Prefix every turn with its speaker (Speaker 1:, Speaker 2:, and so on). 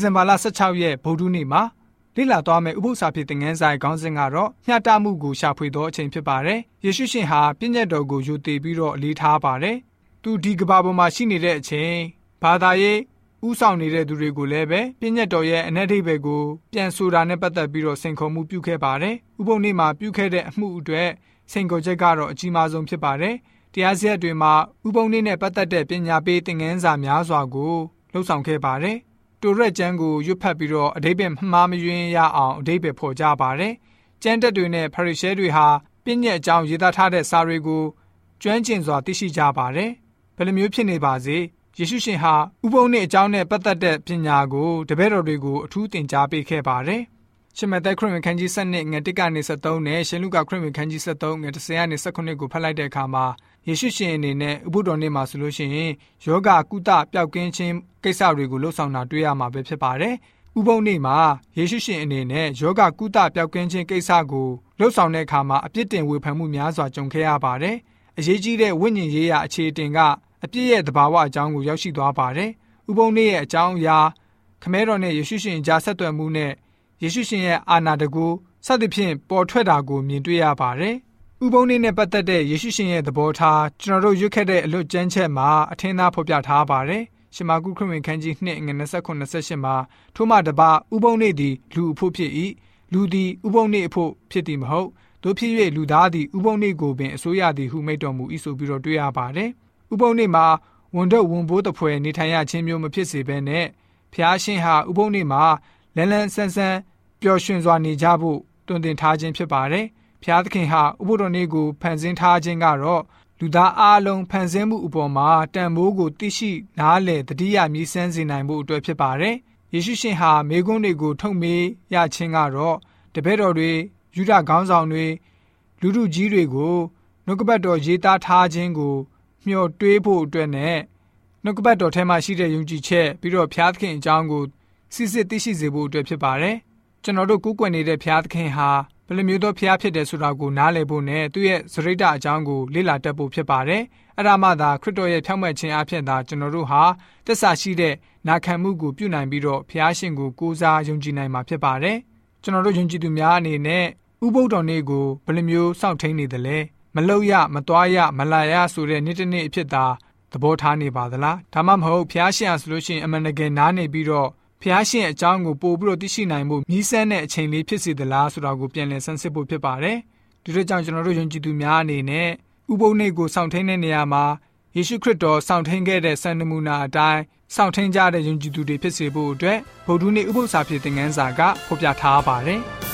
Speaker 1: ဇင်ဘာလ16ရက်ဗုဒ္ဓနေ့မှာလေ့လာသွားမယ့်ဥပုသ္စာဖြစ်တဲ့ငန်းဆိုင်ခေါင်းစဉ်ကတော့မျှတမှုကိုရှာဖွေသောအချိန်ဖြစ်ပါတယ်။ယေရှုရှင်ဟာပြည့်ညတ်တော်ကိုယူတည်ပြီးတော့အလေးထားပါတယ်။သူဒီကဘာပေါ်မှာရှိနေတဲ့အချိန်ဘာသာရေးဥဆောင်နေတဲ့သူတွေကိုလည်းပဲပြည့်ညတ်တော်ရဲ့အ내ဒိဗေကိုပြန်ဆိုတာနဲ့ပတ်သက်ပြီးတော့စင်ခေါ်မှုပြုခဲ့ပါတယ်။ဥပုံနေ့မှာပြုခဲ့တဲ့အမှုအတွက်စင်ခေါ်ချက်ကတော့အကြီးမားဆုံးဖြစ်ပါတယ်။တရားစရက်တွေမှာဥပုံနေ့နဲ့ပတ်သက်တဲ့ပညာပေးသင်ခန်းစာများစွာကိုလှုပ်ဆောင်ခဲ့ပါတယ်။ တိုရက်ကျမ်းကိုရွတ်ဖတ်ပြီးတော့အတိပ္ပယ်မှားမယွင်းရအောင်အတိပ္ပယ်ဖော်ကြပါတယ်။ကျမ်းတက်တွေနဲ့ဖရိရှဲတွေဟာပြည့်ညက်အကြောင်းရေးသားထားတဲ့စာတွေကိုကျွမ်းကျင်စွာသိရှိကြပါတယ်။ဘယ်လိုမျိုးဖြစ်နေပါစေယေရှုရှင်ဟာဥပုံနဲ့အကြောင်းနဲ့ပတ်သက်တဲ့ပညာကိုတပည့်တော်တွေကိုအထူးသင်ကြားပေးခဲ့ပါတယ်။ရှမသက်ခရစ်ဝင်ခန်းကြီး7ငွေ1ကနေ73နဲ့ရှင်လုကာခရစ်ဝင်ခန်းကြီး73ငွေ10ကနေ19ကိုဖတ်လိုက်တဲ့အခါမှာ ယေရှုရှင်အနေနဲ့ဥပုဒ်တော်နေ့မှာဆိုလို့ရှိရင်ယောဂကုသပျောက်ကင်းခြင်းကိစ္စတွေကိုလှုပ်ဆောင်တာတွေ့ရမှာပဲဖြစ်ပါတယ်။ဥပုံနေ့မှာယေရှုရှင်အနေနဲ့ယောဂကုသပျောက်ကင်းခြင်းကိစ္စကိုလှုပ်ဆောင်တဲ့အခါမှာအပြစ်တင်ဝေဖန်မှုများစွာကြုံခဲ့ရပါတယ်။အရေးကြီးတဲ့ဝိညာဉ်ရေးရာအခြေအတင်ကအပြစ်ရဲ့သဘာဝအကြောင်းကိုရောက်ရှိသွားပါတယ်။ဥပုံနေ့ရဲ့အကြောင်းအရာခမဲတော်နဲ့ယေရှုရှင်ကြားဆက်သွယ်မှုနဲ့ယေရှုရှင်ရဲ့အာနာတကူစသဖြင့်ပေါ်ထွက်တာကိုမြင်တွေ့ရပါတယ်။ ဥပုံနေ့နဲ့ပတ်သက်တဲ့ယေရှုရှင်ရဲ့သဘောထားကျွန်တော်တို့ရွတ်ခဲ့တဲ့အလွတ်ကျမ်းချက်မှာအထင်သာဖော်ပြထားပါတယ်။ရှမာကုခရစ်ဝင်ခန်းကြီး2ငွေ29 28မှာထို့မှတပါဥပုံနေ့သည်လူအဖို့ဖြစ်၏လူသည်ဥပုံနေ့အဖို့ဖြစ်သည်မဟုတ်တို့ဖြစ်၍လူသားသည်ဥပုံနေ့ကိုပင်အစိုးရသည်ဟုမိတ်တော်မူ၏ဆိုပြီးတော့တွေ့ရပါတယ်။ဥပုံနေ့မှာဝန်တော့ဝန်ဘိုးတပွဲနေထိုင်ရခြင်းမျိုးမဖြစ်စေဘဲနဲ့ဖျားရှင်ဟာဥပုံနေ့မှာလန်းလန်းဆန်းဆန်းပျော်ရွှင်စွာနေကြဖို့တွင်တင်ထားခြင်းဖြစ်ပါတယ်။ ဖျားသခင်ဟာဥပုဒ်တော်နေ့ကိုဖန်ဆင်းထားခြင်းကတော့လူသားအလုံးဖန်ဆင်းမှုအပေါ်မှာတန်ဖိုးကိုသိရှိနားလည်တတိယမြည်ဆန်းစေနိုင်မှုအတွက်ဖြစ်ပါတယ်။ယေရှုရှင်ဟာမေခွန်းတွေကိုထုတ်မေးရခြင်းကတော့တပည့်တော်တွေယူဒခေါင်းဆောင်တွေလူလူကြီးတွေကိုနှုတ်ကပတ်တော်ရေးသားထားခြင်းကို မျှော်တွေးဖို့အတွက်နဲ့နှုတ်ကပတ်တော်ထဲမှာရှိတဲ့ယုံကြည်ချက်ပြီးတော့ဖျားသခင်အကြောင်းကိုစစ်စစ်သိရှိစေဖို့အတွက်ဖြစ်ပါတယ်။ကျွန်တော်တို့ကိုးကွယ်နေတဲ့ဖျားသခင်ဟာ ဘယ်လိုမျိုးသောဖျားဖြစ်တယ်ဆိုတာကိုနားလည်ဖို့နဲ့သူ့ရဲ့စရိတ္တအကြောင်းကိုလေ့လာတတ်ဖို့ဖြစ်ပါတယ်။အဲ့ဒါမှသာခရစ်တော်ရဲ့ဖြောင့်မတ်ခြင်းအဖြစ်သာကျွန်တော်တို့ဟာသက်စာရှိတဲ့နာခံမှုကိုပြုနိုင်ပြီးတော့ဖျားရှင်ကိုကိုးစားယုံကြည်နိုင်မှာဖြစ်ပါတယ်။ကျွန်တော်တို့ယုံကြည်သူများအနေနဲ့ဥပုဒ်တော်နေ့ကိုဘယ်လိုမျိုးစောင့်ထိန်နေသလဲ။မလှုပ်ရမသွားရမလာရဆိုတဲ့နေ့တစ်နေ့အဖြစ်သာသဘောထားနေပါသလားဒါမှမဟုတ်ဖျားရှင်ဆိုလို့ရှိရင်အမှန်တကယ်နားနေပြီးတော့ ဖျားရှင်အကြောင်းကိုပို့ပြီးတော့သိရှိနိုင်မှုမြည်ဆန်းတဲ့အချိန်လေးဖြစ်စေသလားဆိုတာကိုပြန်လည်ဆန်းစစ်ဖို့ဖြစ်ပါတယ်ဒီလိုကြောင့်ကျွန်တော်တို့ယုံကြည်သူများအနေနဲ့ဥပုံနေ့ကိုစောင့်ထိန်တဲ့နေရာမှာယေရှုခရစ်တော်စောင့်ထိန်ခဲ့တဲ့စံနမူနာအတိုင်းစောင့်ထိန်ကြတဲ့ယုံကြည်သူတွေဖြစ်စေဖို့အတွက်ဗုဒ္ဓနေ့ဥပုသ္စာဖြစ်တဲ့ငန်းစာကဖော်ပြထားပါတယ်။